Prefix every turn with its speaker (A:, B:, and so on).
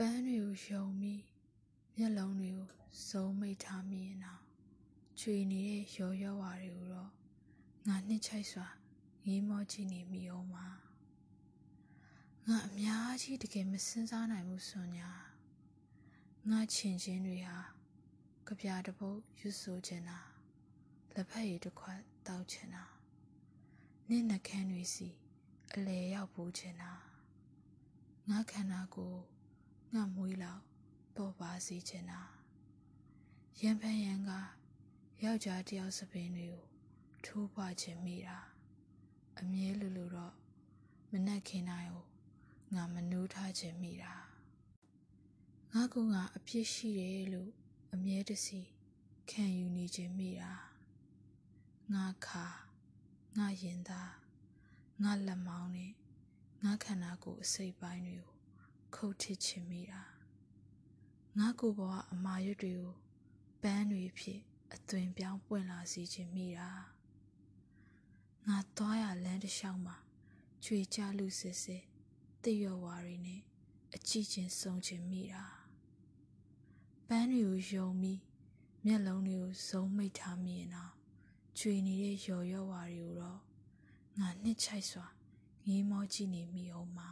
A: ပန်းတွေကိုယုံပြီးမျက်လုံးတွေကိုစုံမိတ်ထားမိရင်တော့ချွေနေတဲ့ရော်ရော်ဝါတွေကိုတော့ငါနှစ်ချိုက်စွာငေးမောကြည့်နေမိအောင်ပါငါအများကြီးတကယ်မစင်စားနိုင်ဘူးဆိုညာငါချင်ချင်းတွေဟာကြပြတပုတ်ရွတ်ဆိုချင်တာလက်ဖက်ရည်တစ်ခွက်တောက်ချင်တာနင့်နှကန်းတွေစီအလဲရောက်ပူချင်တာငါခန္ဓာကိုယ် ငါမွေးလောက်ပေါ်ပါစေချင်တာရံဖန်ရံကယောက်ျားတယောက်စပင်းတွေကိုထိုးပွားခြင်းမိတာအမြဲလိုလိုတော့မနှက်ခင်နိုင်ကိုငါမနိုးထားခြင်းမိတာငါကငါအပြစ်ရှိတယ်လို့အမြဲတစီခံယူနေခြင်းမိတာငါခါငါရင်သားငါလက်မောင်းနဲ့ငါခန္ဓာကိုယ်အစိတ်ပိုင်းတွေကို ခုတ်ထစ်ခြင်းမိတာငါကိုယ်ဘဝအမာရွတ်တွေကိုပန်းတွေဖြစ်အသွင်ပြောင်းပွင့်လာစေခြင်းမိတာငါသွားရလမ်းတစ်လျှောက်မှာကြွေကြလူစစ်စစ်တည့်ရော်ဝါတွေနဲ့အကြည့်ချင်းဆုံးခြင်းမိတာပန်းတွေကိုယုံပြီးမျက်လုံးတွေကိုဇုံမိတ်ထားမိရင်တော့ကြွေနေတဲ့ရော်ရော်ဝါတွေကိုတော့ငါနှစ်ချိုက်စွာငေးမောကြည့်နေမိအောင်ပါ